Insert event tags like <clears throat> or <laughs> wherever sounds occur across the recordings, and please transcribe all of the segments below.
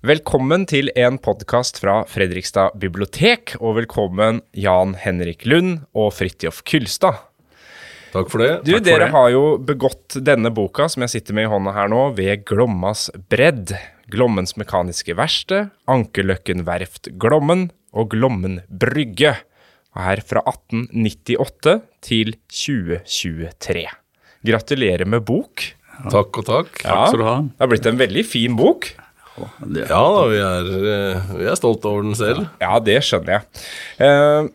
Velkommen til en podkast fra Fredrikstad bibliotek, og velkommen Jan Henrik Lund og Fridtjof Kylstad. Takk for det. Du, Takk for dere det. har jo begått denne boka, som jeg sitter med i hånda her nå, ved Glommas bredd. Glommens mekaniske verksted, Ankerløkken verft Glommen og Glommen brygge. Og her fra 1898 til 2023. Gratulerer med bok. Takk og takk. Ja, skal du ha. Det har blitt en veldig fin bok. Det, Ja da, vi er, eh, vi er stolt over den selv. Ja, det skjønner jeg. Eh,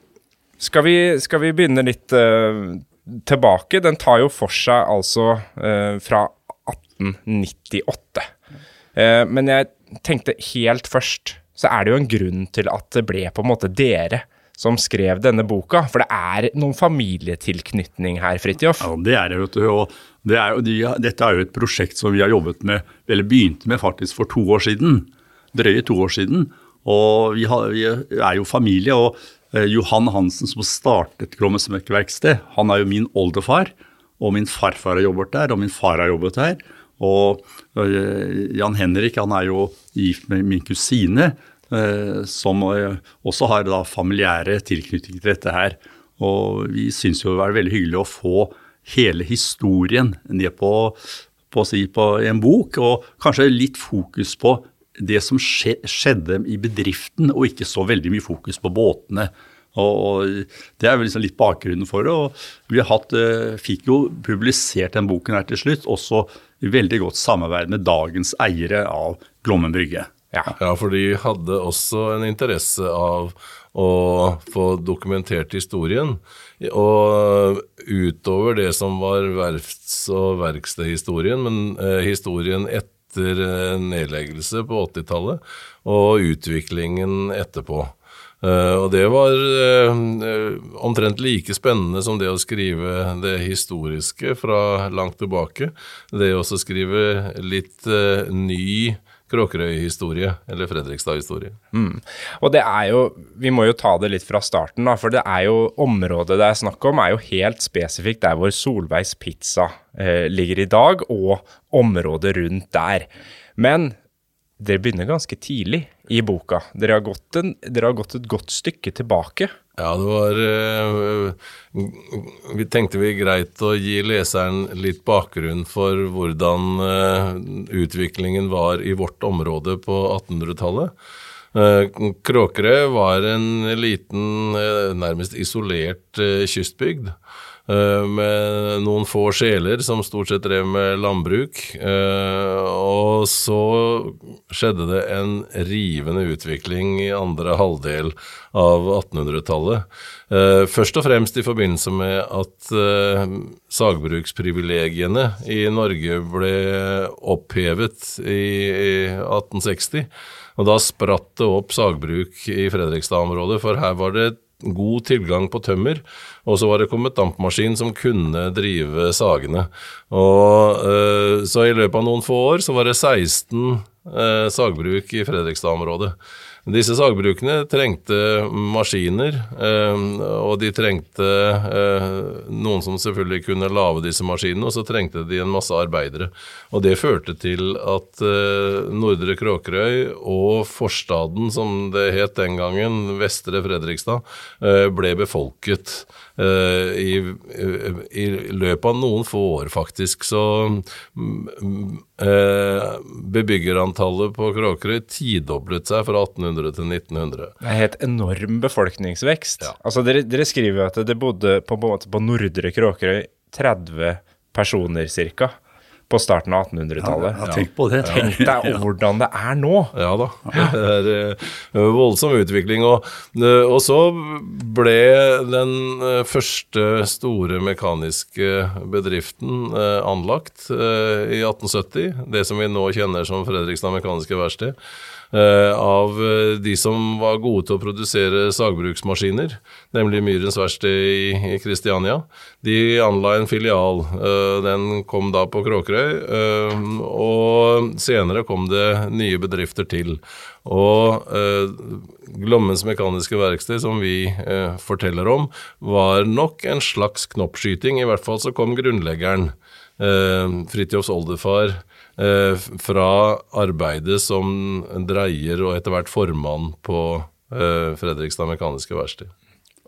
skal, vi, skal vi begynne litt eh, tilbake? Den tar jo for seg altså eh, fra 1898. Eh, men jeg tenkte helt først, så er det jo en grunn til at det ble på en måte dere som skrev denne boka. For det er noen familietilknytning her, Fridtjof. ja, det er det, vet du. Og det er de, dette er jo et prosjekt som vi har jobbet med, eller begynte med faktisk for to år siden. Drøye to år siden. Og vi, har, vi er jo familie. Og eh, Johan Hansen som startet Glommesmekkerverksted, han er jo min oldefar. Og min farfar har jobbet der, og min far har jobbet der. Og eh, Jan Henrik han er jo gift med min kusine, som eh, også har da familiære tilknytninger til dette her. Og vi syns jo det var veldig hyggelig å få hele historien ned på, på, si, på en bok, og kanskje litt fokus på det som skje, skjedde i bedriften, og ikke så veldig mye fokus på båtene. Og, og Det er vel liksom litt bakgrunnen for det. og Vi hatt, eh, fikk jo publisert den boken her til slutt, også i veldig godt samarbeid med dagens eiere av Glommen brygge. Ja. Ja, for de hadde også en interesse av å få dokumentert historien. Og utover det som var verfts- og verkstedhistorien, men eh, historien etter eh, nedleggelse på 80-tallet, og utviklingen etterpå. Uh, og det var eh, omtrent like spennende som det å skrive det historiske fra langt tilbake. Det å skrive litt uh, ny Kråkerøy-historie, eller Fredrikstad-historie. Og det er jo Vi må jo ta det litt fra starten, da. For det er jo området det er snakk om, er jo helt spesifikt der hvor Solveigs pizza eh, ligger i dag, og området rundt der. Men dere begynner ganske tidlig i boka. Dere har gått, en, dere har gått et godt stykke tilbake. Ja, det var eh, Vi tenkte vi greit å gi leseren litt bakgrunn for hvordan eh, utviklingen var i vårt område på 1800-tallet. Eh, Kråkerøy var en liten, nærmest isolert kystbygd. Eh, Med noen få sjeler som stort sett drev med landbruk. Eh, Og så skjedde det en rivende utvikling i andre halvdel av 1800-tallet. Eh, Først og fremst i forbindelse med at sagbruksprivilegiene i Norge ble opphevet i 1860. Og da spratt det opp sagbruk i Fredrikstad-området, for her var det god tilgang på tømmer, og så var det kommet dampmaskin som kunne drive sagene. Og eh, Så i løpet av noen få år så var det 16 eh, sagbruk i Fredrikstad-området. Disse sagbrukene trengte maskiner, eh, og de trengte eh, noen som selvfølgelig kunne lage disse maskinene, og så trengte de en masse arbeidere. Og det førte til at eh, Nordre Kråkerøy og forstaden, som det het den gangen, Vestre Fredrikstad, ble befolket i, i løpet av noen få år, faktisk. Så eh, bebyggerantallet på Kråkerøy tidoblet seg fra 1800 til 1900. Det er helt enorm befolkningsvekst. Ja. Altså, dere, dere skriver jo at det bodde på, på, på Nordre Kråkerøy 30 personer cirka på starten av 1800-tallet. Ja, tenk på det. Tenk deg hvordan det er nå. Ja da. Det er eh, voldsom utvikling. Og, eh, og så ble den eh, første store mekaniske bedriften anlagt i 1870. Det som vi nå kjenner som Fredrikstad Mekaniske Verksted. Eh, av eh, de som var gode til å produsere sagbruksmaskiner, nemlig Myrens Verksted i, Kristiania. De anla en filial. eh, den kom da på Kråkerøy, og senere kom det nye bedrifter til. Og Glommens Mekaniske Verksted, som vi forteller om, var nok en slags knoppskyting. I hvert fall så kom grunnleggeren, eh, Fridtjofs oldefar, fra arbeidet som dreier og etter hvert formann på eh, Fredrikstad Mekaniske Verksted.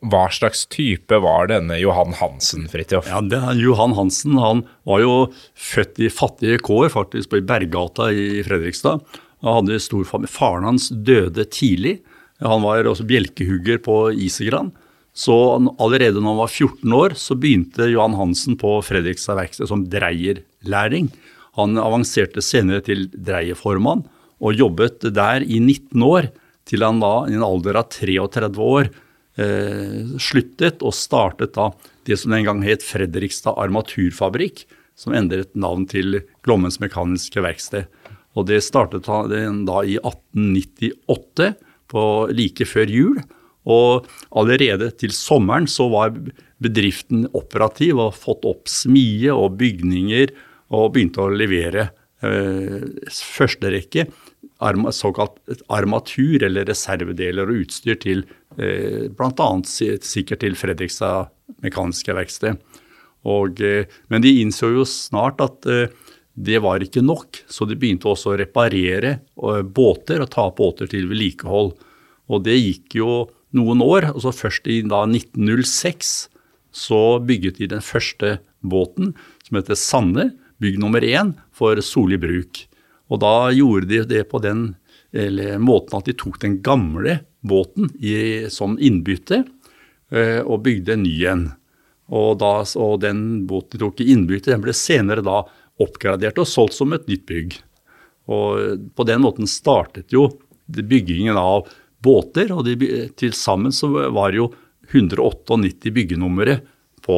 Hva slags type var denne Johan Hansen, Fridtjof? Ja, det, Johan Hansen han var jo født i fattige kår, faktisk på Berggata i Fredrikstad. Han hadde stor familie. Faren hans døde tidlig. Han var også bjelkehugger på Isegran. Så allerede når han var 14 år, så begynte Johan Hansen på Fredrikstad verksted som dreierlærling. Han avanserte senere til dreieformann og jobbet der i 19 år, til han da i en alder av 33 år eh, sluttet og startet da det som den gang het Fredrikstad armaturfabrikk, som endret navn til Glommens Mekaniske Verksted. Og det startet han da i 1898, på like før jul. Og allerede til sommeren så var bedriften operativ og fått opp smie og bygninger og begynte å levere eh, første rekke såkalt armatur eller reservedeler og utstyr til eh, bl.a. sikkert til Fredrikstad Mekaniske Verksted. Og, eh, men de innså jo snart at eh, det var ikke nok, så de begynte også å reparere og, båter og ta båter til vedlikehold. Og det gikk jo noen år. og Først i da 1906 så bygget de den første båten, som heter Sanne, bygg nummer én, for Solli bruk. Og da gjorde de det på den måten at de tok den gamle båten i, som innbytte eh, og bygde en ny en. Og, da, og den båten de tok i innbytte, den ble senere da oppgradert og solgt som et nytt bygg. Og på den måten startet jo byggingen av båter, og til sammen så var det jo 198 byggenumre på,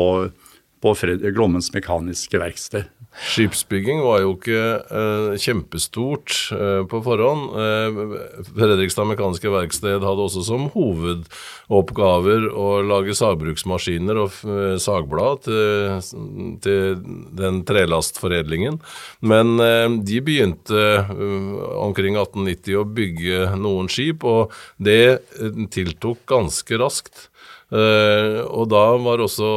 på Fred, Glommens Mekaniske Verksted. Skipsbygging var jo ikke uh, kjempestort uh, på forhånd. Uh, Fredrikstad Mekaniske Verksted hadde også som hovedoppgaver å lage sagbruksmaskiner og sagblad til, til, den trelastforedlingen. Men de begynte omkring 1890 å bygge noen skip, og det tiltok ganske raskt. Uh, og da var også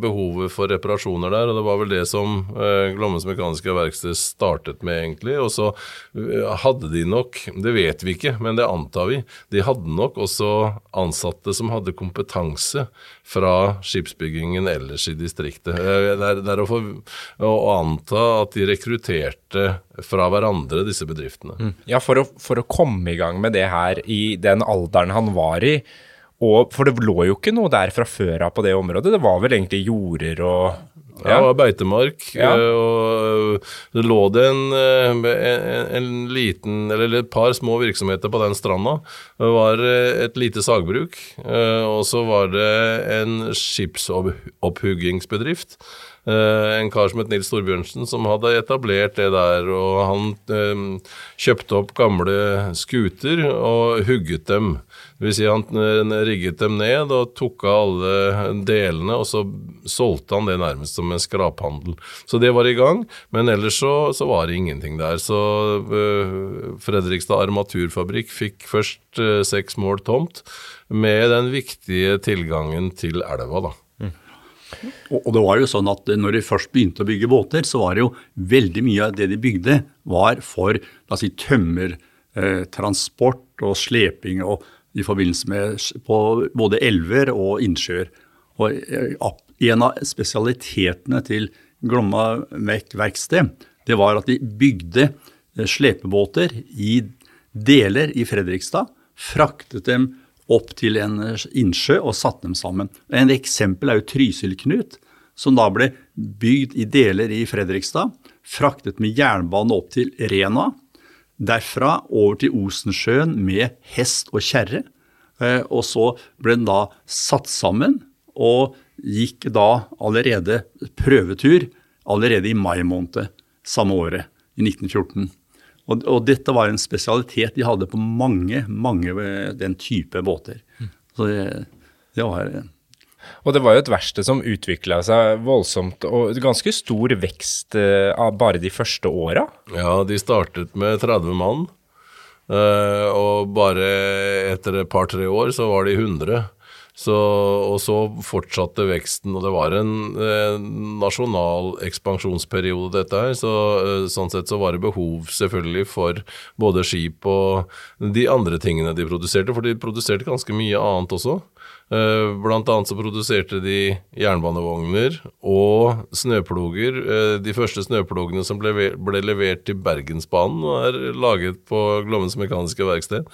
behovet for reparasjoner der, og det var vel det som uh, Glommens Mekaniske Verksted startet med, egentlig. Og så uh, hadde de nok, det vet vi ikke, men det antar vi, de hadde nok også ansatte som hadde kompetanse fra skipsbyggingen ellers i distriktet. det er, å, anta at de rekrutterte fra hverandre, disse bedriftene. Mm. Ja, for å, for å komme i gang med det her i den alderen han var i, og, for det lå jo ikke noe der fra før av på det området. Det var vel egentlig jorder og ja, ja beitemark. Ja. Eh, og det lå det en, eh, en, en, liten, eller et par små virksomheter på den stranda. Det var eh, et lite sagbruk, og så var det en skipsopphuggingsbedrift. En kar som het Nils Storbjørnsen, som hadde etablert det der. Og han kjøpte opp gamle skuter og hugget dem. Vil si han eh, rigget dem ned og tok av alle delene, og så solgte han det nærmest som en skraphandel. Så det var i gang, men ellers så, så var det ingenting der. Så uh, Fredrikstad Armaturfabrikk fikk først uh, seks mål tomt, med den viktige tilgangen til elva, da. Mm. Og det var jo sånn at når de først begynte å bygge båter, så var det jo veldig mye av det de bygde, var for la oss si, tømmertransport og sleping og i forbindelse med på både elver og innsjøer. Og eh, en av spesialitetene til Glomma verksted, det var at de bygde eh, slepebåter i deler i Fredrikstad, fraktet dem opp til en eh, innsjø og satte dem sammen. En eksempel er jo Trysil-Knut, som da ble bygd i deler i Fredrikstad, fraktet med jernbane opp til Rena, Derfra over til Osensjøen med hest og kjerre. Eh, og så ble den da satt sammen, og gikk da allerede prøvetur allerede i mai måned samme året, i 1914. Og, og, dette var en spesialitet de hadde på mange, mange eh, den type båter. Så det, det var og det var jo et verksted som utvikla seg voldsomt, og ganske stor vekst av bare de første åra? Ja, de startet med 30 mann, uh, og bare etter et par-tre år så var de 100. Så, og så fortsatte veksten, og det var en eh, nasjonal ekspansjonsperiode, dette her. Så, eh, sånn sett så var det behov selvfølgelig for både skip og de andre tingene de produserte, for de produserte ganske mye annet også. Eh, blant annet så produserte de jernbanevogner og snøploger. Eh, de første snøplogene som ble, ble levert til Bergensbanen, er laget på Glommens Mekaniske Verksted.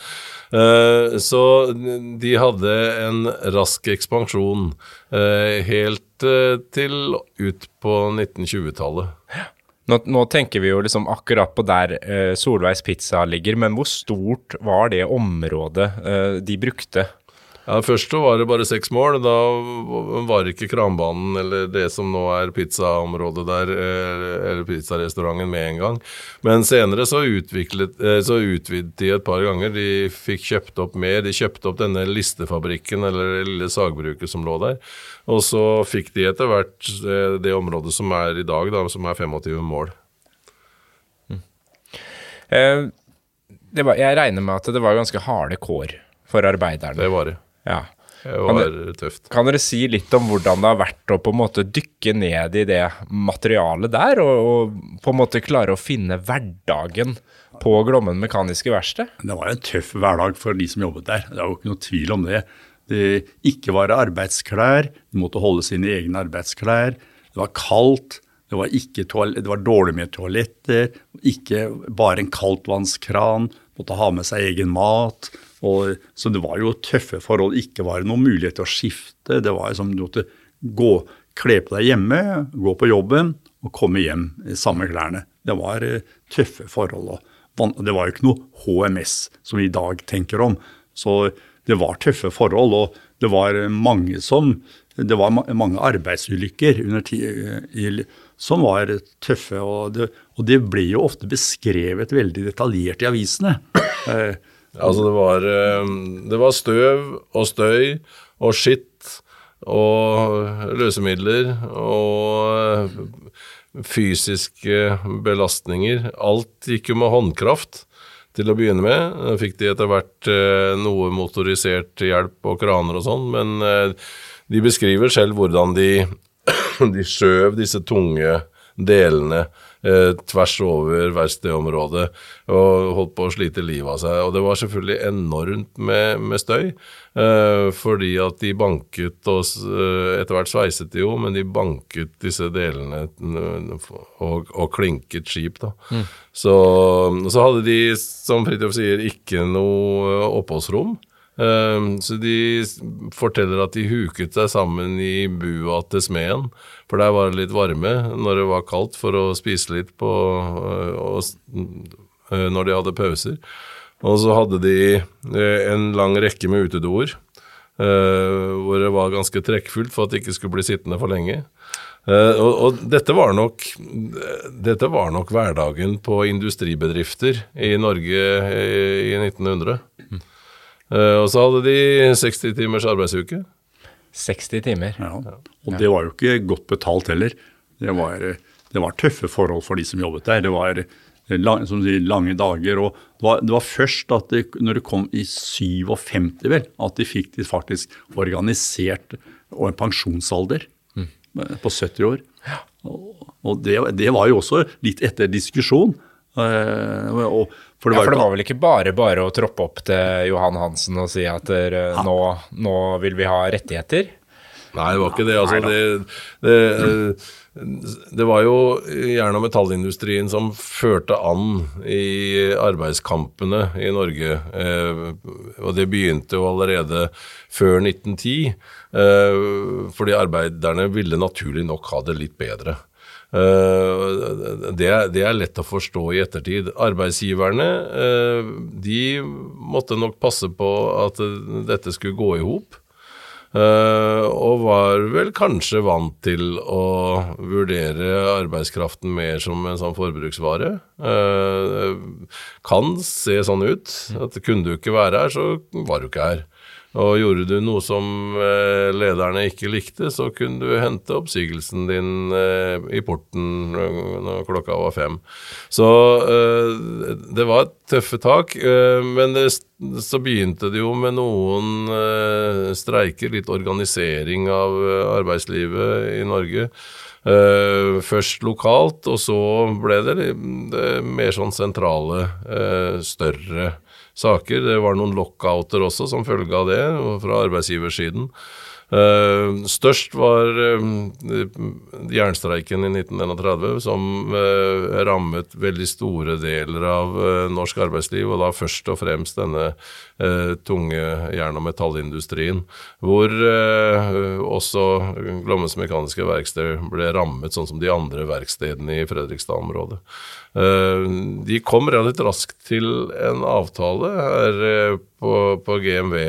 Eh, så de hadde en rask ekspansjon helt til ut på 1920-tallet. Nå, nå, tenker vi jo liksom akkurat på der Solveigs pizza ligger, men hvor stort var det området de brukte? Ja, Først så var det bare seks mål. Da var ikke kranbanen eller det som nå er pizzaområdet der, eh, eller pizzarestauranten, med en gang. Men senere så, utviklet, eh, så utvidet de et par ganger. De fikk kjøpt opp mer. De kjøpte opp denne listefabrikken, eller det lille sagbruket som lå der. Og så fikk de etter hvert eh, det området som er i dag, da, som er 25 mål. Mm. Eh, var, jeg regner med at det var ganske harde kår for arbeiderne. Det var det. Ja. Det var kan, tøft. Kan dere si litt om hvordan det har vært å på en måte dykke ned i det materialet der, og, og på en måte klare å finne hverdagen på Glommen mekaniske verksted? Det var en tøff hverdag for de som jobbet der, det er jo ikke noe tvil om det. Det ikke var arbeidsklær, de måtte holde sine egne arbeidsklær. Det var kaldt, det var, det var dårlig med toaletter, ikke bare en kaldtvannskran, måtte ha med seg egen mat. Og, så det var jo tøffe forhold. Ikke var det noen mulighet til å skifte. Det var liksom, du måtte gå, kle på deg hjemme, gå på jobben og komme hjem i samme klærne. Det var uh, tøffe forhold. Og det var jo ikke noe HMS som vi i dag tenker om. Så det var tøffe forhold, og det var mange som det var mange arbeidsulykker som var tøffe. Og det, og det, ble jo ofte beskrevet veldig detaljert i avisene. Eh, Altså det var, eh, det var støv og støy og skitt og løsemidler og eh, fysiske belastninger. Alt gikk jo med håndkraft til å begynne med. Fikk de etter hvert eh, noe motorisert hjelp og kraner og sånn, men de beskriver selv hvordan de, <clears throat> de skjøv disse tunge delene eh, tvers over verkstedområdet og holdt på å slite livet av seg. Og det var selvfølgelig enormt med, med støy, eh, fordi at de banket og eh, Etter hvert sveiset de jo, men de banket disse delene og, og klinket skip, da. Mm. Så, så hadde de, som Fridtjof sier, ikke noe oppholdsrom. Ehm, så de forteller at de huket seg sammen i bua til smeden, for der var det litt varme når det var kaldt, for å spise litt på og, øh, når de hadde pauser. Og så hadde de øh, en lang rekke med utedoer, hvor det var ganske trekkfullt for at det ikke skulle bli sittende for lenge. Og, og dette, var nok, dette, var nok, hverdagen på industribedrifter i Norge i 1900. Uh, og så hadde de 60 timers arbeidsuke. 60 timer. Ja. Og det var jo ikke godt betalt heller. Det var, det var tøffe forhold for de som jobbet der. Det var lang, sier, lange dager. og det var, det var først at det, når det kom i 57, vel, at de fikk de faktisk organisert og en pensjonsalder mm. på 70 år. Ja. Og, og det, det, var jo også litt etter diskusjon. Uh, og for det, ja, for det var vel ikke bare bare å troppe opp til Johan Hansen og si at der, ja. nå, nå, vil vi ha rettigheter? Nei, det var ikke det. Altså, det, det, det, var jo jern- og metallindustrien som førte an i arbeidskampene i Norge. Eh, og det begynte jo allerede før 1910, eh, fordi arbeiderne ville naturlig nok ha det litt bedre. Eh, det, det, er lett å forstå i ettertid. Arbeidsgiverne eh, de måtte nok passe på at dette skulle gå i hop. Uh, og var vel kanskje vant til å vurdere arbeidskraften mer som en sånn forbruksvare. Kan se sånn ut. At kunne du ikke være her, så var du ikke her. Og gjorde du noe som eh, lederne ikke likte, så kunne du hente oppsigelsen din eh, i porten eh, når klokka var fem. Så det var tøffe tak. Men det, så begynte det jo med noen streiker, litt organisering av arbeidslivet i Norge. Uh, først lokalt, og så ble det, det mer sånn sentrale, uh, større saker. Det var noen lockouter også som følge av det, fra arbeidsgiversiden. Uh, størst var uh, jernstreiken i 1931, som uh, rammet veldig store deler av norsk arbeidsliv, og da først og fremst denne tunge jern- og metallindustrien, hvor også Glommes Mekaniske Verksted ble rammet, sånn som de andre verkstedene i Fredrikstad-området. de kom relativt raskt til en avtale her på, på GMV.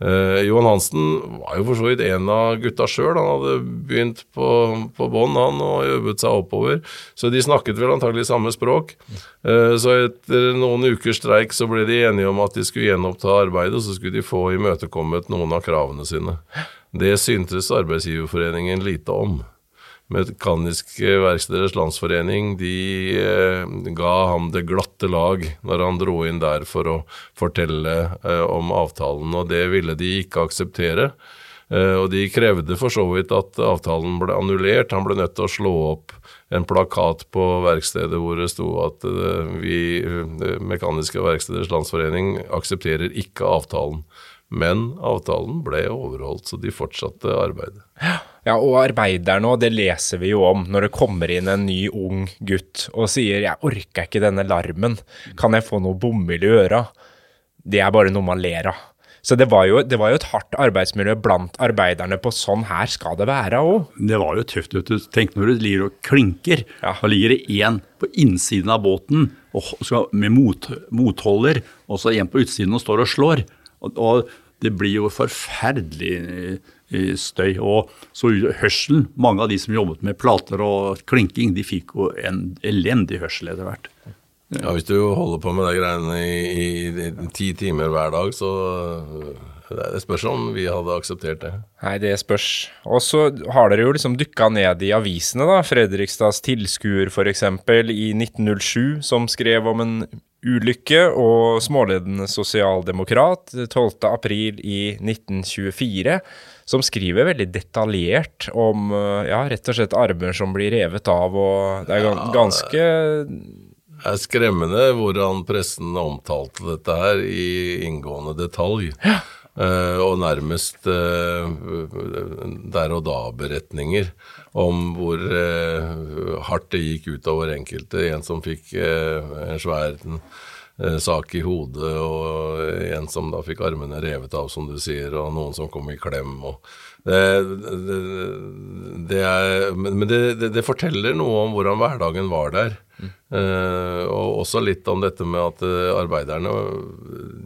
Eh, Johan Hansen var jo for så vidt en av gutta sjøl. Han hadde begynt på, på bånn, han, og jobbet seg oppover. Så de snakket vel antagelig samme språk. Eh, så etter noen ukers streik så ble de enige om at de skulle gjenoppta arbeidet, og så skulle de få imøtekommet noen av kravene sine. Det syntes Arbeidsgiverforeningen lite om. Mekaniske Verksteders Landsforening de eh, ga ham det glatte lag når han dro inn der for å fortelle eh, om avtalen, og det ville de ikke akseptere. Eh, og de krevde for så vidt at avtalen ble annullert. Han ble nødt til å slå opp en plakat på verkstedet hvor det sto at eh, vi, eh, Mekaniske Verksteders Landsforening, aksepterer ikke avtalen. Men avtalen ble overholdt, så de fortsatte arbeidet. Ja, og arbeiderne òg, det leser vi jo om når det kommer inn en ny ung gutt og sier 'jeg orker ikke denne larmen, kan jeg få noe bomull i øra'? Det er bare noe man ler av. Så det var, jo, det var jo et hardt arbeidsmiljø blant arbeiderne på sånn her skal det være òg. Det var jo tøft. vet du. Tenk når du ligger og klinker. Ja. Da ligger det én på innsiden av båten og, skal, med mot, motholder, og så en på utsiden og står og slår. Og, og det blir jo forferdelig eh, støy. Og så hørselen Mange av de som jobbet med plater og klinking, de fikk jo en elendig hørsel etter hvert. Ja, Hvis du holder på med de greiene i, i ti timer hver dag, så det spørs om vi hadde akseptert det. Nei, det spørs. Og så har dere jo liksom dykka ned i avisene, da. Fredrikstads Tilskuer f.eks. i 1907, som skrev om en ulykke, og småledende sosialdemokrat 12. april i 1924, som skriver veldig detaljert om ja, rett og slett armer som blir revet av, og det er ganske det er skremmende hvordan pressen omtalte dette her i inngående detalj. Ja. Uh, og nærmest uh, der og da-beretninger om hvor uh, hardt det gikk utover enkelte. En som fikk en svær sak i hodet, og en som da fikk armene revet av, som du sier, og noen som kom i klem. Det, det, det er, men det, det, forteller noe om hvordan hverdagen var der. Uh, og også litt om dette med at uh, arbeiderne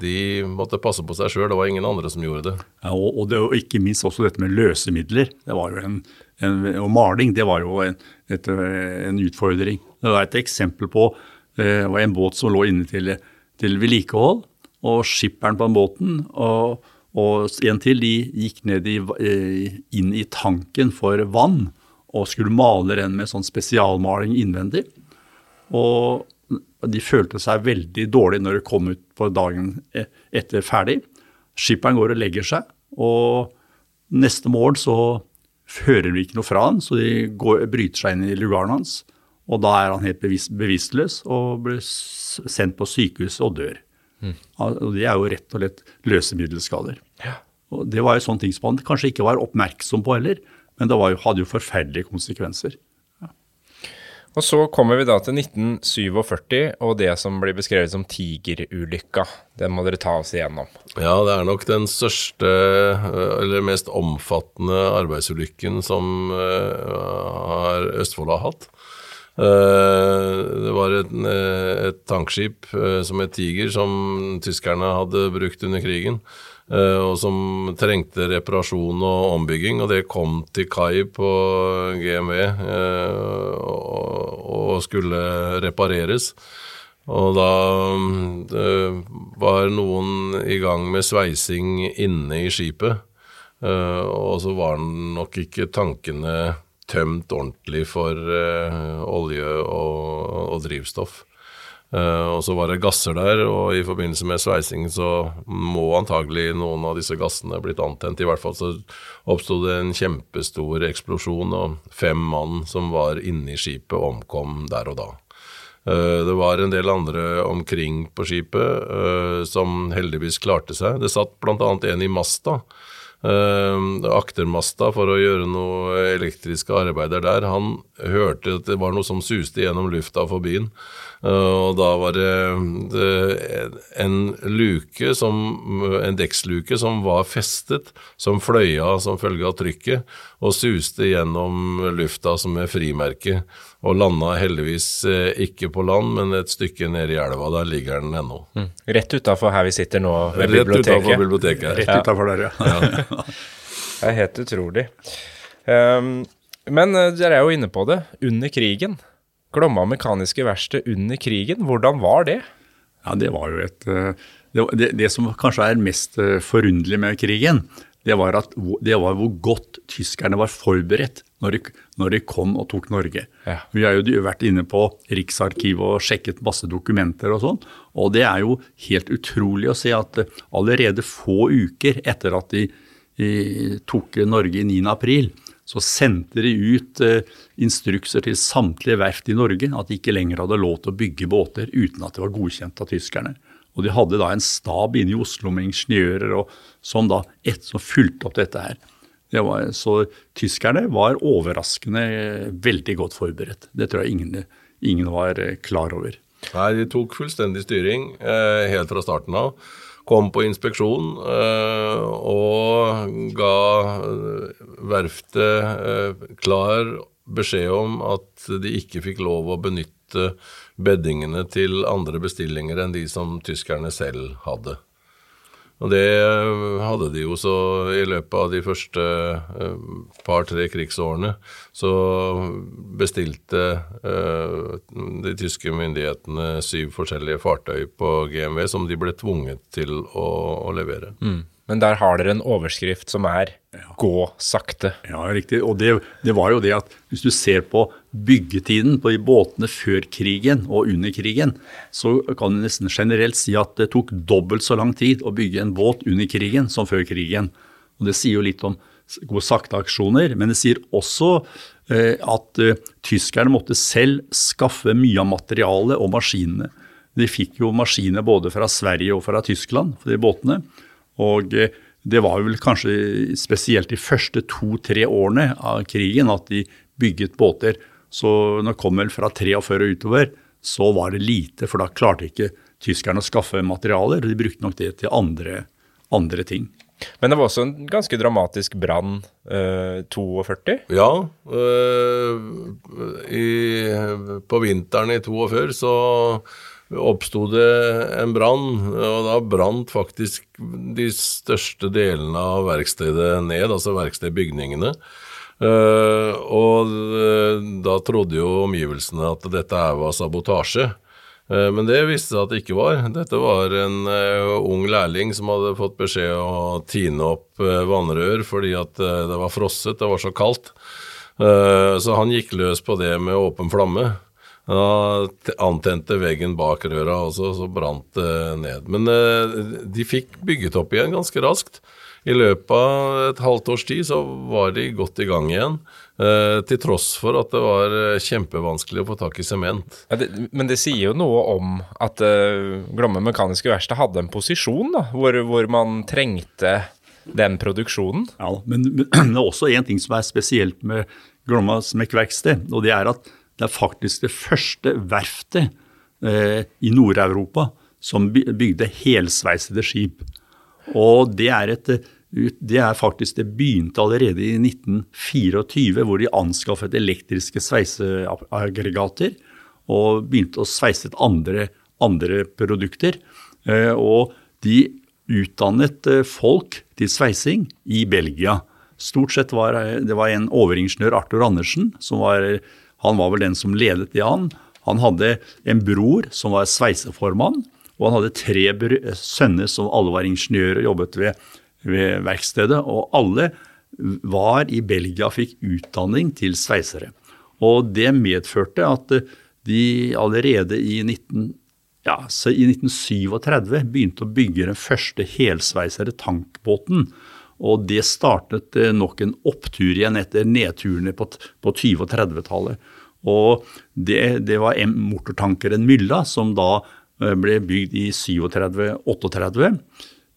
de måtte passe på seg sjøl. Det var ingen andre som gjorde det. Ja, og, og, det, og ikke minst også dette med løsemidler. Det var jo en, en, og maling det var jo en, et, en, utfordring. Det var et eksempel på uh, var en båt som lå inne til, til vedlikehold. Og skipperen på den båten og, og en til de gikk ned i, inn i tanken for vann og skulle male den med sånn spesialmaling innvendig. Og de følte seg veldig dårlig når de kom ut på dagen e-, etter ferdig. Skipperen går og legger seg, og neste morgen så hører de ikke noe fra han, så de går, bryter seg inn i lugaren hans. Og da er han helt bevisst, bevisstløs og blir sendt på sykehus og dør. Mm. Og det er jo rett og slett løsemiddelskader. Ja. Og det var jo sånne ting som han kanskje ikke var oppmerksom på heller, men det jo, hadde jo forferdelige konsekvenser. Og så kommer vi da til 1947 og det som blir beskrevet som tigerulykka. Den må dere ta oss igjennom. Ja, det er nok den største, eller mest omfattende arbeidsulykken som uh, Østfold har hatt. Uh, det var et, et tankskip som het Tiger, som tyskerne hadde brukt under krigen. Eh, og som trengte reparasjon og ombygging. Og det kom til kai på GMV eh, og skulle repareres. Og da var noen i gang med sveising inne i skipet. Og så var nok ikke tankene tømt ordentlig for olje og, og drivstoff. Uh, og så var det gasser der, og i forbindelse med sveising så må antagelig noen av disse gassene blitt antent. I hvert fall så oppsto det en kjempestor eksplosjon, og fem mann som var inne i skipet, omkom der og da. Uh, det var en del andre omkring på skipet uh, som heldigvis klarte seg. Det satt bl.a. en i masta Uh, aktermasta for å gjøre noe elektriske arbeider der. Han hørte at det var noe som suste gjennom lufta forbi den. Uh, og da var det, en luke, som, en dekksluke, som var festet, som fløy av som følge av trykket, og suste gjennom lufta som et frimerke. Og landa heldigvis uh, ikke på land, men et stykke nede i elva. Der ligger den ennå. Mm. Rett utafor her vi sitter nå, ved Rett biblioteket. utafor biblioteket. Rett utafor der, <laughs> ja. Det er helt utrolig. Um, men uh, dere er jo inne på det. Under krigen. Glomma mekaniske verksted under krigen. Hvordan var det? Ja, det var jo et uh, det, det, det, som kanskje er mest uh, forunderlig med krigen, det var, at, det var hvor godt tyskerne var forberedt når de, når de kom og tok Norge. Ja. Vi har jo vært inne på Riksarkivet og sjekket masse dokumenter og sånn. Og det er jo helt utrolig å se at allerede få uker etter at de de tok Norge i 9. april, så sendte de ut eh, instrukser til samtlige verft i Norge at de ikke lenger hadde lov til å bygge båter uten at det var godkjent av tyskerne. Og de hadde da en stab inne i Oslo med ingeniører og, som da et, som fulgte opp dette her. Det var, så tyskerne var overraskende eh, veldig godt forberedt. Det tror jeg ingen, ingen var eh, klar over. Nei, de tok fullstendig styring helt fra starten av kom på inspeksjon øh, og ga eh, verftet øh, klar beskjed om at de ikke fikk lov å benytte beddingene til andre bestillinger enn de som tyskerne selv hadde. Og det hadde de jo så i løpet av de første par-tre krigsårene. Så bestilte uh, de tyske myndighetene syv forskjellige fartøy på GMV som de ble tvunget til å, å levere. Mm. Men der har dere en overskrift som er 'gå sakte'. Ja, riktig. Og det, det, var jo det at hvis du ser på byggetiden på de båtene før krigen og under krigen, så kan du nesten generelt si at det tok dobbelt så lang tid å bygge en båt under krigen som før krigen. Og Det sier jo litt om gode sakte-aksjoner, men det sier også eh, at eh, tyskerne måtte selv skaffe mye av materialet og maskinene. De fikk jo maskiner både fra Sverige og fra Tyskland for de båtene. Og eh, det var vel kanskje spesielt de første to-tre årene av krigen at de bygget båter. Så når det kom vel fra 43 og utover, så var det lite, for da klarte ikke tyskerne å skaffe materialer. De brukte nok det til andre, andre ting. Men det var også en ganske dramatisk brann eh, 42? Ja. Øh, i, på vinteren i 42 så oppsto det en brann, og da brant faktisk de største delene av verkstedet ned, altså verkstedbygningene. Uh, og uh, da trodde jo omgivelsene at dette var sabotasje. Uh, men det viste seg at det ikke var. Dette var en ung lærling som hadde fått beskjed å tine opp vannrør fordi at det var frosset, det var så kaldt. så han gikk løs på det med åpen flamme. Han antente veggen bak røra også, så brant det ned. Men eh, de fikk bygget opp igjen ganske raskt. I løpet av et halvt års tid så var de godt i gang igjen. Eh, til tross for at det var eh, kjempevanskelig å få tak i sement. Ja, men det sier jo noe om at uh, Glomme Mekaniske Verksted hadde en posisjon da, hvor, hvor man trengte den produksjonen. Ja, men, men <clears throat> det er også en ting som er spesielt med Glomma smekkverksted, og det er at det er faktisk det første verftet eh, i Nord-Europa som bygde helsveisede skip. Og det er, et, det er faktisk Det begynte allerede i 1924, hvor de anskaffet elektriske sveiseaggregater og begynte å sveise et andre, andre produkter. Eh, og de utdannet eh, folk til sveising i Belgia. Stort sett var det var en overingeniør, Arthur Andersen, som var han var vel den som ledet det an. Han hadde en bror som var sveiseformann, og han hadde tre sønner som alle var ingeniører og jobbet ved, ved verkstedet. Og alle var i Belgia og fikk utdanning til sveisere. Og det medførte at de allerede i, 19, ja, i 1937 begynte å bygge den første helsveisere tankbåten. Og det startet eh, nok en opptur igjen etter nedturene på, på 20- og 30-tallet. Og det, det var motortankeren Mylla, som da eh, ble bygd i 37-38.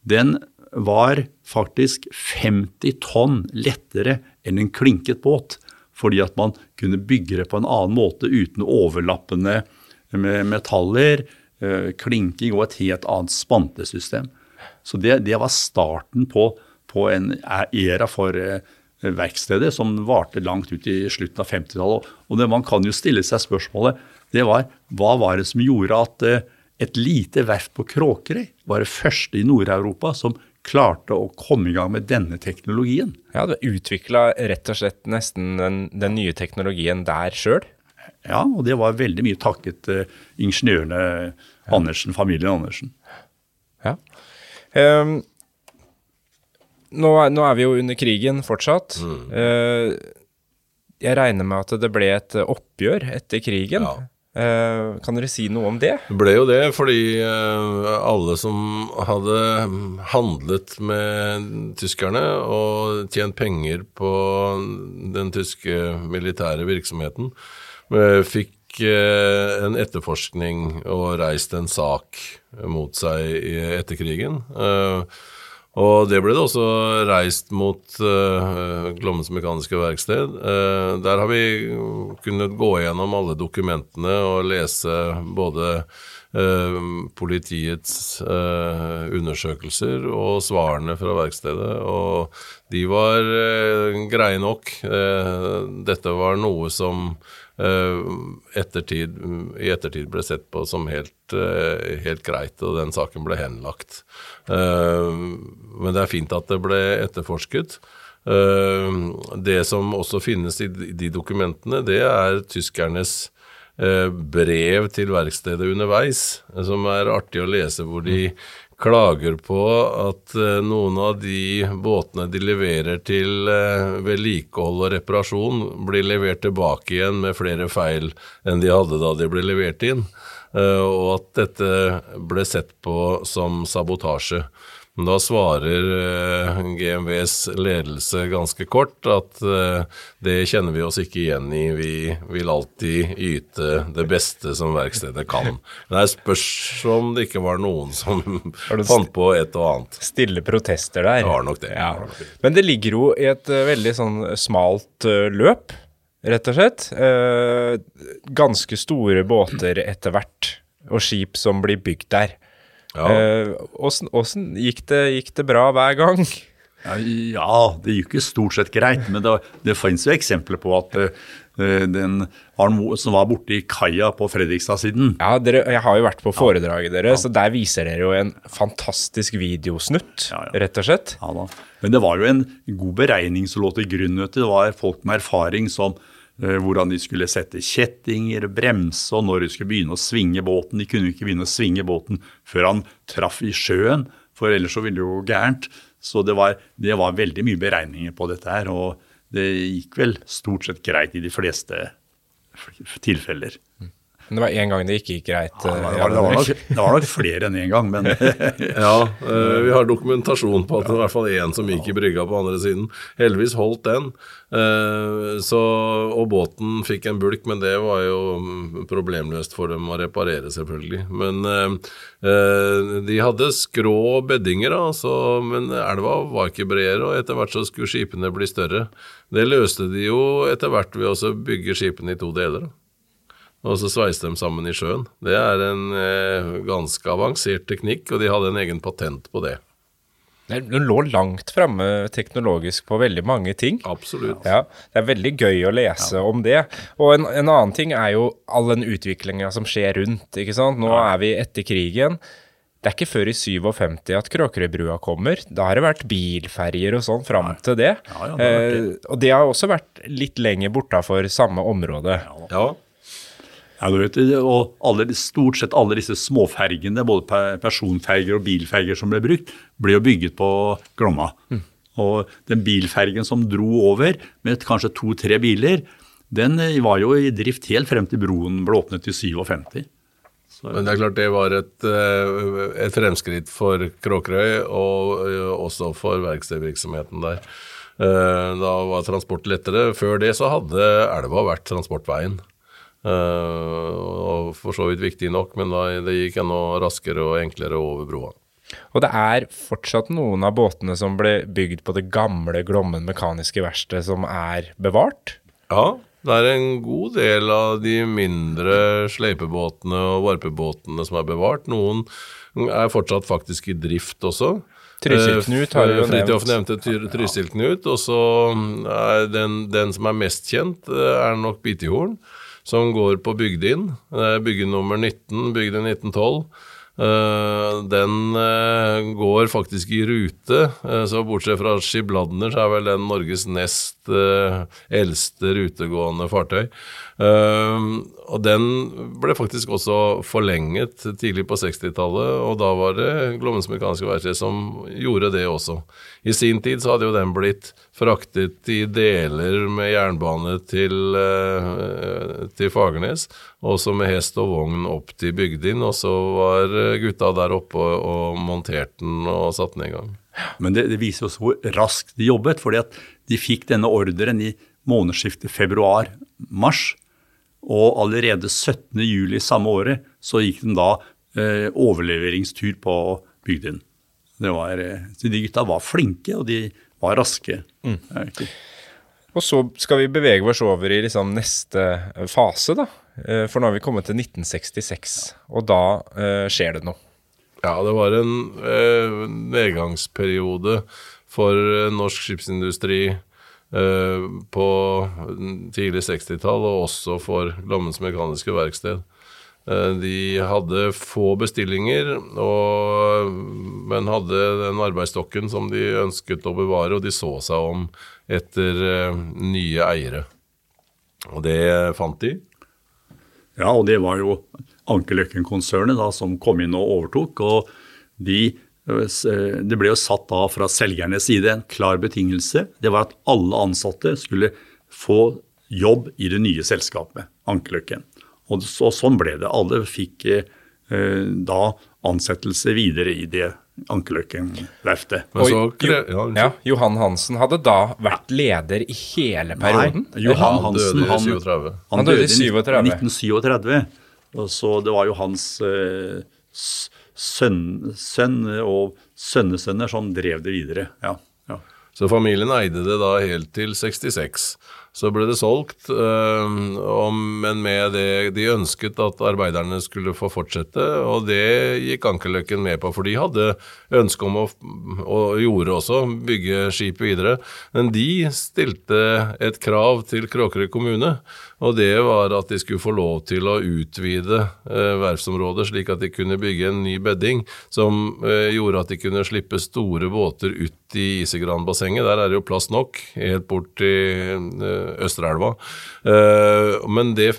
Den var faktisk 50 tonn lettere enn en klinket båt. Fordi at man kunne bygge det på en annen måte uten overlappende metaller, eh, klinking og et helt annet spantesystem. Så det, det var starten på, på, en æra for eh, verkstedet som varte langt ut i slutten av 50-tallet. Og det, man kan jo stille seg spørsmålet det var hva var det som gjorde at eh, et lite verft på Kråkerøy var det første i Nord-Europa som klarte å komme i gang med denne teknologien. Ja, du utvikla rett og slett nesten den, den nye teknologien der sjøl? Ja, og det var veldig mye takket uh, ingeniørene Andersen, familien Andersen. Ja. Um, nå, nå, er vi jo under krigen fortsatt. Mm. Uh, jeg regner med at det ble et oppgjør etter krigen. Ja. Uh, kan dere si noe om det? Det ble jo det, fordi uh, alle som hadde handlet med tyskerne og tjent penger på den tyske militære virksomheten, uh, fikk en etterforskning og reist en sak mot seg etter krigen. Og det ble det også reist mot uh, Glommens mekaniske verksted. Uh, der har vi kunnet gå gjennom alle dokumentene og lese både uh, politiets undersøkelser og svarene fra verkstedet. Og de var greie nok. dette var noe som ettertid, i ettertid ble sett på som helt, helt greit, og den saken ble henlagt. Eh, men det er fint at det ble etterforsket. Eh, det som også finnes i de dokumentene, det er tyskernes eh, brev til verkstedet underveis, som er artig å lese, hvor de klager på at noen av de båtene de leverer til vedlikehold og reparasjon, blir levert tilbake igjen med flere feil enn de hadde da de ble levert inn. Eh, og at dette ble sett på som sabotasje. Men da svarer eh, GMVs ledelse ganske kort at eh, det kjenner vi oss ikke igjen i, vi vil alltid yte det beste som verkstedet kan. Men det spørs om det ikke var noen som fant på et og annet. Stille protester der. Det var nok det. Ja. Men det ligger jo i et veldig sånn smalt løp rett og slett. Eh, ganske store båter etter hvert, og skip som blir bygd der. Åssen ja. eh, gikk, gikk, det bra hver gang? Ja, det gikk jo stort sett greit, men det, det finnes jo eksempler på at uh, den som var borte i kaia på Fredrikstad-siden. Ja, dere, jeg har jo vært på foredraget deres, ja. så der viser dere jo en fantastisk videosnutt, ja, ja. rett og slett. Ja da. Men det var jo en god beregning som lå til grunn. Det var folk med erfaring som Eh, hvordan de skulle sette kjettinger, bremse, og når de skulle begynne å svinge båten. De kunne ikke begynne å svinge båten før han traff i sjøen, for ellers så ville det jo gå gærent. Så det var, det var, veldig mye beregninger på dette her, og det gikk vel stort sett greit i de fleste tilfeller. Mm. Men det var én gang det ikke gikk greit? Ja, det, var, det, var nok, det, var, nok, flere enn én gang, men <laughs> Ja, uh, vi har dokumentasjon på at det var i hvert fall én som gikk i brygga på andre siden. Heldigvis holdt den. Uh, så, og båten fikk en bulk, men det var jo mm, problemløst for dem å reparere, selvfølgelig. Men uh, de hadde skrå beddinger, altså, men elva var ikke bredere, og etter hvert så skulle skipene bli større. Det løste de jo etter hvert ved å bygge skipene i to deler. og så sveiste dem sammen i sjøen. Det er en eh, ganske avansert teknikk, og de hadde en egen patent på det. Den lå langt framme teknologisk på veldig mange ting. Absolutt. Ja, Det er veldig gøy å lese ja. om det. Og en, en, annen ting er jo all den utviklinga som skjer rundt. ikke sant? Nå ja. er vi etter krigen. Det er ikke før i 57 at Kråkerøybrua kommer. Da har det vært bilferjer og sånn fram til det. Ja, ja, det eh, og det har også vært litt lenger bortafor samme område. Ja, Ja, du vet, og alle, Stort sett alle disse småfergene, både personferger og bilferger som ble brukt, ble jo bygget på Glomma. Og den bilfergen som dro over med kanskje to-tre biler, den eh, var jo i drift helt frem til broen ble åpnet i 57. Men det er klart det var et, eh, et fremskritt for Kråkerøy, og eh, også for verkstedvirksomheten der. Da var transport lettere. Før det så hadde elva vært transportveien. Eh, Og for så vidt viktig nok, men da, det gikk enda raskere og enklere over broa. Og det er fortsatt noen av båtene som ble bygd på det gamle Glommen mekaniske verksted som er bevart. Ja, det er en god del av de mindre sleipebåtene og varpebåtene som er bevart. Noen er fortsatt faktisk i drift også. Trysil-Knut har du jo nevnt. Fridtjof nevnte Trysil-Knut, og så er den, den som er mest kjent, eh, er nok Bitihorn, som går på Bygdin. Er bygge nummer 19, bygd i 1912. Eh, den eh, går faktisk i rute, eh, så bortsett fra Skibladner, så er vel den Norges nest eh, eldste rutegående fartøy. Og den ble faktisk også forlenget tidlig på 60-tallet, og da var det Glommens Mekaniske Verksted som gjorde det også. I sin tid så hadde jo den blitt fraktet i deler med jernbane til, eh, til Fagernes, også med hest og vogn opp til Bygdin, og så var gutta der oppe og monterte den og satte den i gang. Men det, det viser også hvor raskt de jobbet, fordi at de fikk denne ordren i månedsskiftet februar-mars. Og allerede 17. juli samme året så gikk den da eh, overleveringstur på bygden. Det var, eh, så de gutta var flinke, og de var raske. Mm. Og så skal vi bevege oss over i liksom neste eh, fase, da. Eh, For nå har vi kommet til 1966, og da eh, skjer det noe. Ja, det var en eh, nedgangsperiode for norsk skipsindustri eh, på tidlig 60-tall, og også for Glommens Mekaniske Verksted. Eh, de hadde få bestillinger, og, men hadde den arbeidsstokken som de ønsket å bevare, og de så seg om etter eh, nye eiere. Og det fant de. Ja, og det var jo Ankerløkken-konsernet som kom inn og overtok. og de, eh, eh, Det ble jo satt da fra selgernes side en klar betingelse. Det var at alle ansatte skulle få jobb i det nye selskapet, Ankerløkken. Og så, sånn ble det. Alle fikk eh, da ansettelse videre i det så Jo- ja, Johan Hansen hadde da vært leder i hele perioden. Nei, Johan Han Hansen døde i han, 37. Han døde i i 37. 1937. Og Så det var jo hans eh, sønn, sønn og sønnesønner som drev det videre. Ja, ja. Så familien eide det da helt til 66. Så ble det solgt, og, men med det de ønsket at arbeiderne skulle få fortsette, og det gikk Ankerløkken med på, for de hadde ønske om å, og gjorde også, bygge skip videre. Men de stilte et krav til Kråkerøy kommune, og det var at de skulle få lov til å utvide eh, verftsområdet, slik at de kunne bygge en ny bedding som eh, gjorde at de kunne slippe store båter ut i Isegranbassenget. Der er det jo plass nok, helt bort til eh, Østerelva. Eh, men det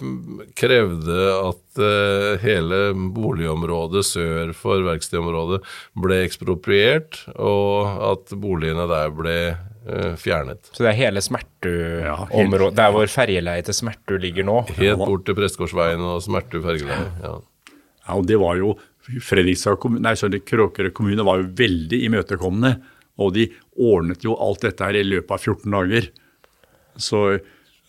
krevde at eh, hele boligområdet sør for verkstedområdet ble ekspropriert, og at boligene der ble fjernet. Så det er hele Smertu-området, der hvor ferjeleiet til Smertu ligger nå. Helt bort til Prestgårdsveien og Smertu fergeleie. Ja. ja, og det var jo Fredrikstad kommune, nei, sorry, Kråkerøy kommune var jo veldig imøtekommende. Og de ordnet jo alt dette her i løpet av 14 dager. Så,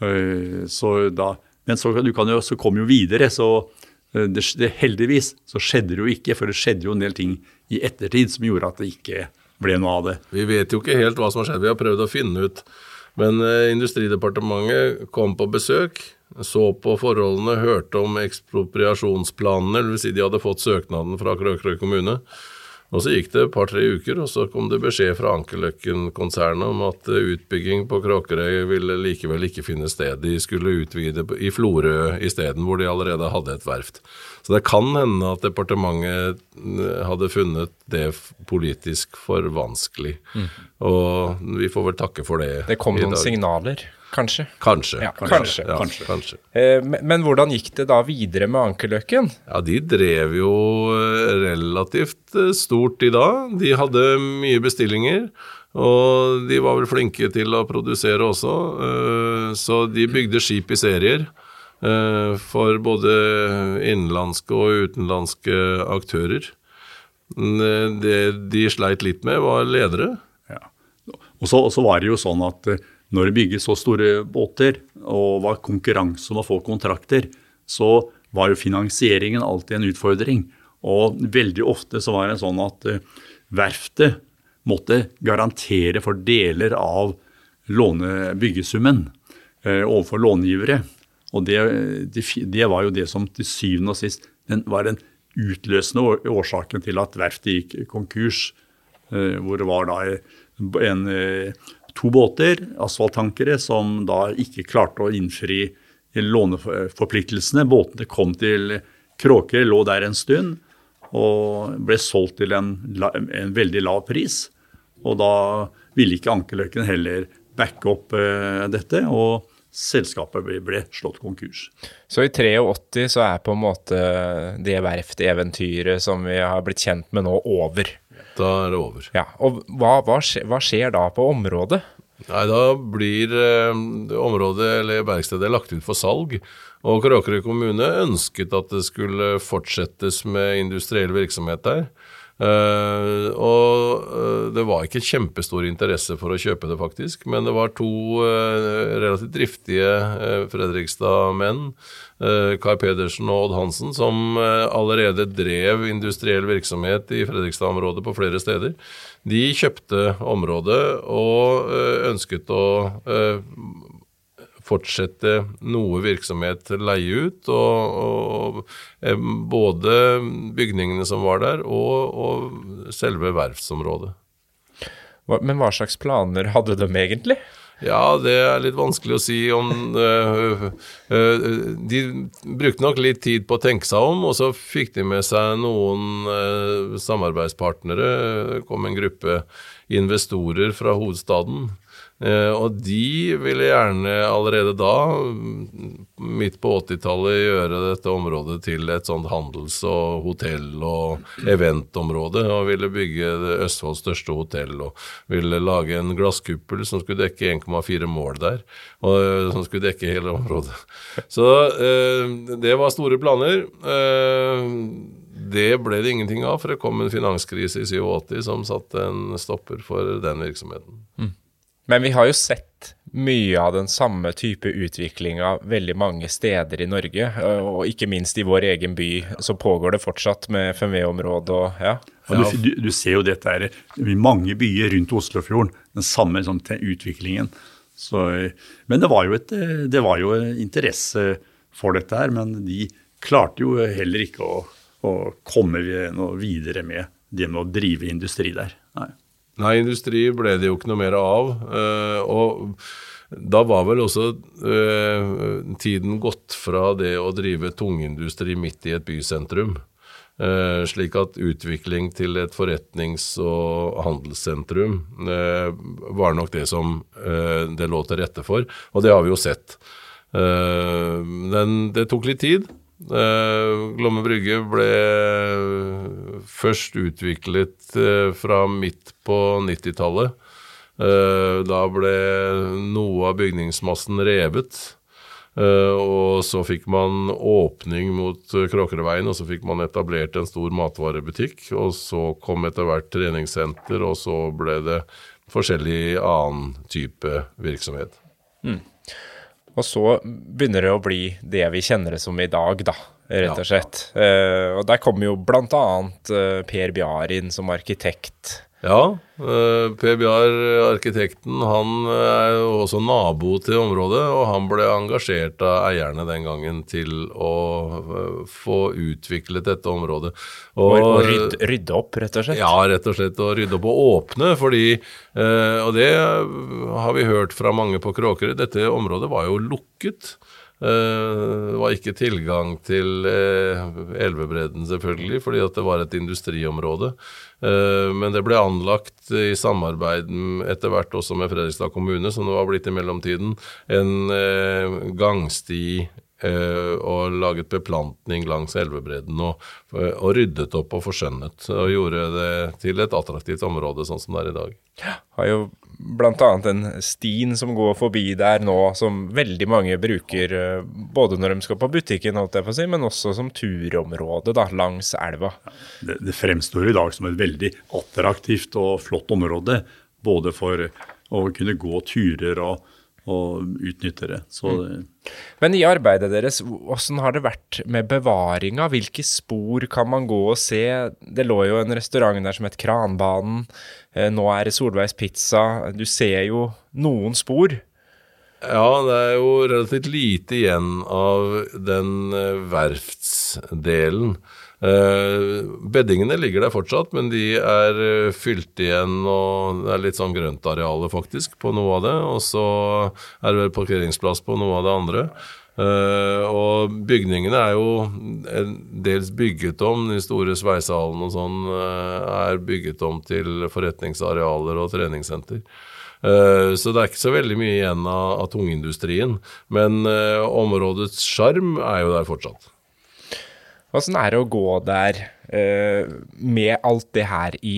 øh, så da, men så, du kan jo, så kom jo videre, så øh, det, det, heldigvis så skjedde det jo ikke. For det skjedde jo en del ting i ettertid som gjorde at det ikke ble noe av det. Vi vet jo ikke helt hva som har skjedd, vi har prøvd å finne ut. Men eh, Industridepartementet kom på besøk, så på forholdene, hørte om ekspropriasjonsplanene, dvs. Si de hadde fått søknaden fra Krøkerøy kommune. Og Så gikk det et par-tre uker, og så kom det beskjed fra Ankerløkken-konsernet om at eh, utbygging på Kråkerøy ville likevel ikke finne sted. De skulle utvide i Florø isteden, hvor de allerede hadde et verft. Så det kan hende at departementet eh, hadde funnet det politisk for vanskelig. Og vi får vel takke for det Det kom noen signaler, kanskje. Kanskje. Ja, kanskje. Ja, kanskje. kanskje. Eh, men, men hvordan gikk det da videre med Ankerløkken? Ja, de drev jo eh, relativt eh, stort i dag. De hadde mye bestillinger, og de var vel flinke til å produsere også. Så de bygde skip i serier for både innenlandske og utenlandske aktører. Eh, Det de sleit litt med, var ledere. Ja. Og så, så var det jo sånn at eh, når det bygges så store båter, og var konkurranse om å få kontrakter, så var jo finansieringen alltid en utfordring. Og veldig ofte så var det sånn at eh, verftet måtte garantere for deler av lånebyggesummen eh, overfor långivere. Og det, det, det var jo det som til syvende og sist den var den utløsende årsaken til at verftet gikk konkurs. Eh, hvor det var da en, eh, to båter, asfalttankere, som da ikke klarte å innfri låneforpliktelsene. Båtene kom til Kråker, lå der en stund og ble solgt til en, en veldig lav pris. Og da ville ikke Ankerløkken heller backe opp eh, dette, og selskapet ble, ble slått konkurs. Så i 83 så er på en måte det verfteventyret som vi har blitt kjent med nå, over. Da er det over. Ja, Og hva, hva, skjer, hva skjer da på området? Nei, da blir eh, området eller verkstedet lagt ut for salg. Og Kråkerøy kommune ønsket at det skulle fortsettes med industriell virksomhet der. Eh, og uh, det var ikke kjempestor interesse for å kjøpe det, faktisk. Men det var to uh, relativt driftige uh, Fredrikstad-menn, Kai Pedersen og Odd Hansen, som allerede drev industriell virksomhet i Fredrikstad-området på flere steder. De kjøpte området og ønsket å fortsette noe virksomhet leie ut. Og, og eh, både bygningene som var der, og, og selve verftsområdet. Men hva slags planer hadde de egentlig? Ja, det er litt vanskelig å si om øh, øh, De brukte nok litt tid på å tenke seg om, og så fikk de med seg noen øh, samarbeidspartnere. Det kom en gruppe investorer fra hovedstaden. Eh, og de ville gjerne allerede da, midt på 80-tallet, gjøre dette området til et sånt handels- og hotell- og eventområde. Og ville bygge Østfolds største hotell og ville lage en glasskuppel som skulle dekke 1,4 mål der. Og eh, som skulle dekke hele området. <laughs> Så eh, det var store planer. Det ble det ingenting av, for det kom en finanskrise i 87 som satte en stopper for den virksomheten. Men vi har jo sett mye av den samme type utviklinga veldig mange steder i Norge, og ikke minst i vår egen by så pågår det fortsatt med FMV-området og ja. ja du, du, du ser jo dette her i mange byer rundt Oslofjorden, den samme sånn, utviklingen. Så, men det var, et, det var jo interesse for dette her, men de klarte jo heller ikke å, å komme noe videre med det med å drive industri der. Nei. Nei, industri ble det jo ikke noe mer av. eh, og da var vel også eh, tiden gått fra det å drive tungindustri midt i et bysentrum. Uh, slik at utvikling til et forretnings- og handelssentrum uh, var nok det som uh, det lå til rette for, og det har vi jo sett. Men det tok litt tid. Uh, Glomme brygge ble først utviklet eh, fra midt på 90-tallet. Eh, da ble noe av bygningsmassen revet. Eh, og så fikk man åpning mot Kråkerøyveien, og så fikk man etablert en stor matvarebutikk. Og så kom etter hvert treningssenter, og så ble det forskjellig annen type virksomhet. Og så begynner det å bli det vi kjenner det som i dag, da, rett og slett. Eh, og der kommer jo blant annet eh, Per Bjar inn som arkitekt. Ja, PBR, Bjar, arkitekten, han er jo også nabo til området, og han ble engasjert av eierne den gangen til å eh, få utviklet dette området. Og, og rydde, rydde opp, rett og slett. Ja, rett og slett Og rydde opp og åpne, fordi eh, Og det har vi hørt fra mange på Kråkerøy, dette området var jo lukket. Det var ikke tilgang til elvebredden, selvfølgelig, fordi det var et industriområde. Men det ble anlagt i samarbeid etter hvert også med Fredrikstad kommune, som det var blitt i mellomtiden, en gangsti Eh, og laget beplantning langs elvebredden og, og, ryddet opp og forskjønnet. Og gjorde det til et attraktivt område, sånn som det er i dag. Har jo bl.a. en stien som går forbi der nå, som veldig mange bruker eh, både når de skal på butikken, holdt jeg på å si, men også som turområde da, langs elva. Det, det fremstår i dag som et veldig attraktivt og flott område, både for å kunne gå turer og og utnytte det. Mm. Men i arbeidet deres, hvordan har det vært med bevaringa? Hvilke spor kan man gå og se? Det lå jo en restaurant der som het Kranbanen. Eh, nå er det Solveigs Pizza. Du ser jo noen spor. Ja, det er jo relativt lite igjen av den eh, verftsdelen. Uh, beddingene ligger der fortsatt, men de er uh, fylt igjen, og det er litt sånn grøntarealer faktisk på noe av det. Og så er det vel parkeringsplass på noe av det andre. Uh, og bygningene er jo dels bygget om, de store sveisehallene og sånn er bygget om til forretningsarealer og treningssenter. Så det er ikke så veldig mye igjen av, av tungindustrien. Men områdets sjarm er jo der fortsatt. Åssen er det å gå der uh, med alt det her i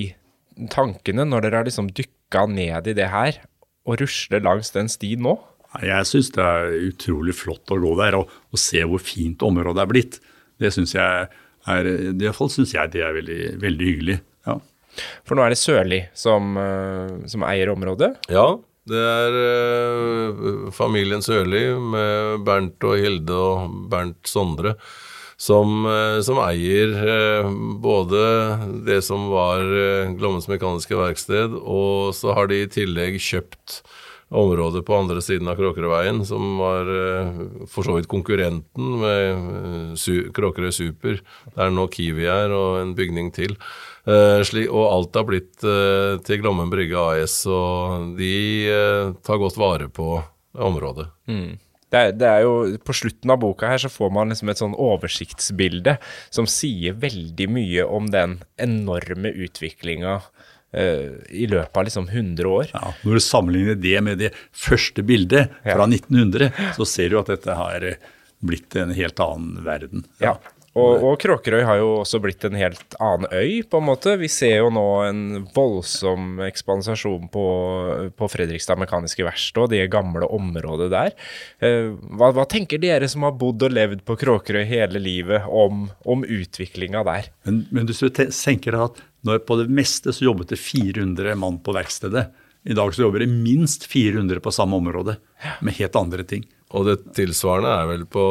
tankene, når dere har liksom dykka ned i det her, og rusler langs den stien nå? Jeg syns det er utrolig flott å gå der og, og se hvor fint området er blitt. Det syns jeg er I hvert fall syns jeg det er veldig, veldig hyggelig. Ja. For nå er det Sørli som, uh, som eier området? Ja, det er uh, familien Sørli med Bernt og Hilde og Bernt Sondre som, eh, som eier eh, både det som var eh, Glommens Mekaniske Verksted, og så har de i tillegg kjøpt området på andre siden av Kråkerøveien, som var for så vidt konkurrenten med Kråkerøy Super, der nå Kiwi er, og en bygning til. og alt har blitt til Glommen Brygge AS, og de tar godt vare på området. Mm det er, det er, jo På slutten av boka her så får man liksom et sånn oversiktsbilde som sier veldig mye om den enorme utviklinga uh, i løpet av liksom 100 år. Ja, Når du sammenligner det med det første bildet fra ja. 1900, så ser du at dette har blitt en helt annen verden. Ja. ja. Og, og, Kråkerøy har jo også blitt en helt annen øy, på en måte. Vi ser jo nå en voldsom ekspansasjon på, på Fredrikstad Mekaniske Verksted og det gamle området der. Eh, hva, hva, tenker dere som har bodd og levd på Kråkerøy hele livet, om, om utviklinga der? Men, men du tenker at når på det meste så jobbet det 400 mann på verkstedet. I dag så jobber det minst 400 på samme område, med helt andre ting. Og det tilsvarende er vel på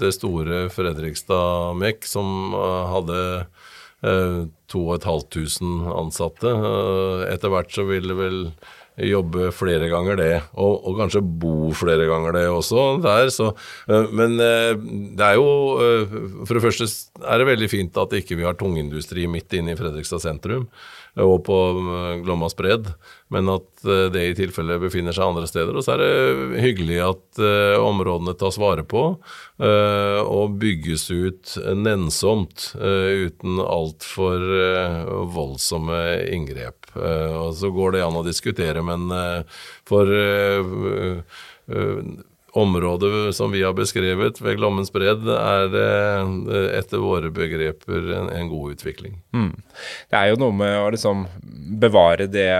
det store Fredrikstad MEC, som eh, hadde 2500 eh, ansatte. Eh, etter hvert så vil det vel jobbe flere ganger det, og, og, kanskje bo flere ganger det også der. Så, men det er jo For det første er det veldig fint at ikke vi har tungindustri midt inne i Fredrikstad sentrum og på Glommas bredd, men at eh, det i tilfelle befinner seg andre steder. Og så er det hyggelig at uh, områdene tas vare på uh, og bygges ut nennsomt uh, uten altfor voldsomme inngrep. og så går det an å diskutere, men for området som vi har beskrevet ved Glommens bredd, er det etter våre begreper en, en god utvikling. Mm. Det er jo noe med å liksom bevare det,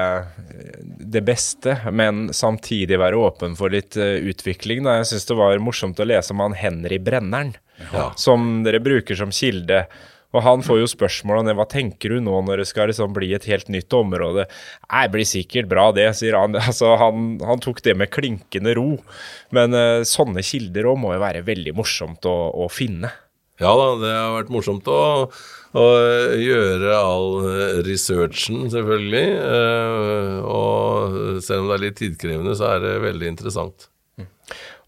det beste, men samtidig være åpen for litt uh, utvikling. Da. Jeg syns det var morsomt å lese om han Henry Brenneren, ja. som dere bruker som kilde. Og han får jo spørsmål om det. Hva tenker du nå når det skal liksom bli et helt nytt område? Nei, blir sikkert bra, det, sier han. <laughs> Altså, han, han tok det med klinkende ro. Men uh, sånne kilder òg må jo være veldig morsomt å, å, finne. Ja da, det har vært morsomt å, å gjøre all researchen, selvfølgelig. Uh, og selv om det er litt tidkrevende, så er det veldig interessant.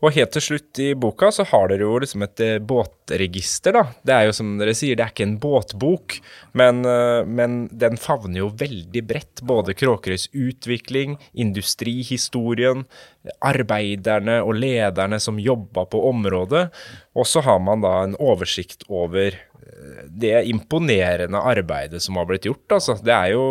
Og helt til slutt i boka så har dere jo liksom et eh, båtregister, da. Det er jo som dere sier, det er ikke en båtbok, men, eh, men den favner jo veldig bredt. Både Kråkerøys utvikling, industrihistorien, arbeiderne og lederne som jobba på området. Og så har man da en oversikt over eh, det imponerende arbeidet som har blitt gjort. Altså, det er jo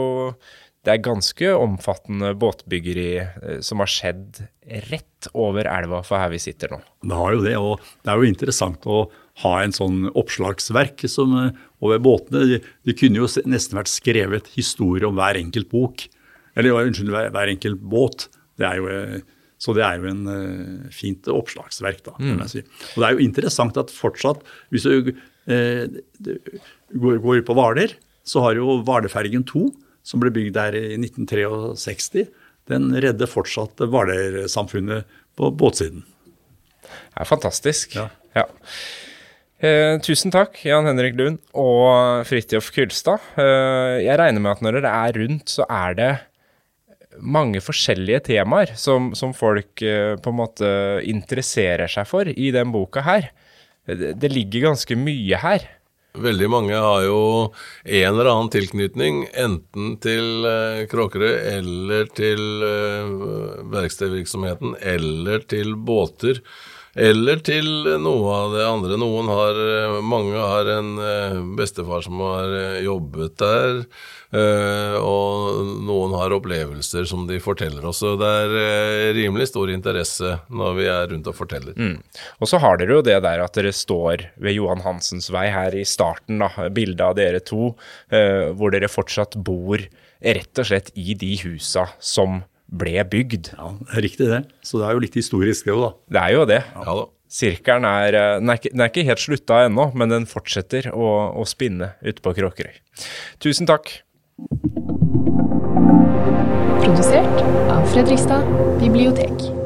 det er ganske omfattende båtbyggeri eh, som har skjedd rett over elva for her vi sitter nå. Det har jo det, og det er jo interessant å ha en sånn oppslagsverk som, eh, over båtene. Det, de kunne jo nesten vært skrevet historie om hver enkelt bok. Eller unnskyld, hver, hver enkelt båt. Det er jo, eh, så det er jo en uh, fint oppslagsverk, da, mm. si. Og det er jo interessant at fortsatt, hvis du uh, går, går på Hvaler, så har jo Hvalerfergen 2 som ble bygd der i 1963, den redder fortsatt Hvaler-samfunnet på båtsiden. Det er fantastisk. Ja. ja. Eh, tusen takk, Jan Henrik Lund og Fridtjof Kylstad. Eh, jeg regner med at når dere er rundt, så er det mange forskjellige temaer som, som folk eh, på en måte interesserer seg for i den boka her. Det, det ligger ganske mye her. Veldig mange har jo en eller annen tilknytning, enten til uh, Kråkerøy eller til uh, verkstedvirksomheten eller til båter. Eller til noe av det andre. Noen har, eh, mange har en bestefar som har jobbet der. Og noen har opplevelser som de forteller oss. Så det er rimelig stor interesse når vi er rundt og forteller. Mm. Og så har dere jo det der at dere står ved Johan Hansens vei her i starten, da, bildet av dere to, hvor dere fortsatt bor rett og slett i de husa som ble bygd. Ja, det er riktig det. Så det er jo litt historisk det òg, da. Det er jo det. Ja. Sirkelen er, den er, ikke, den er ikke helt slutta ennå, men den fortsetter å, å spinne ute på Kråkerøy. Tusen takk. Produsert av Fredrikstad bibliotek.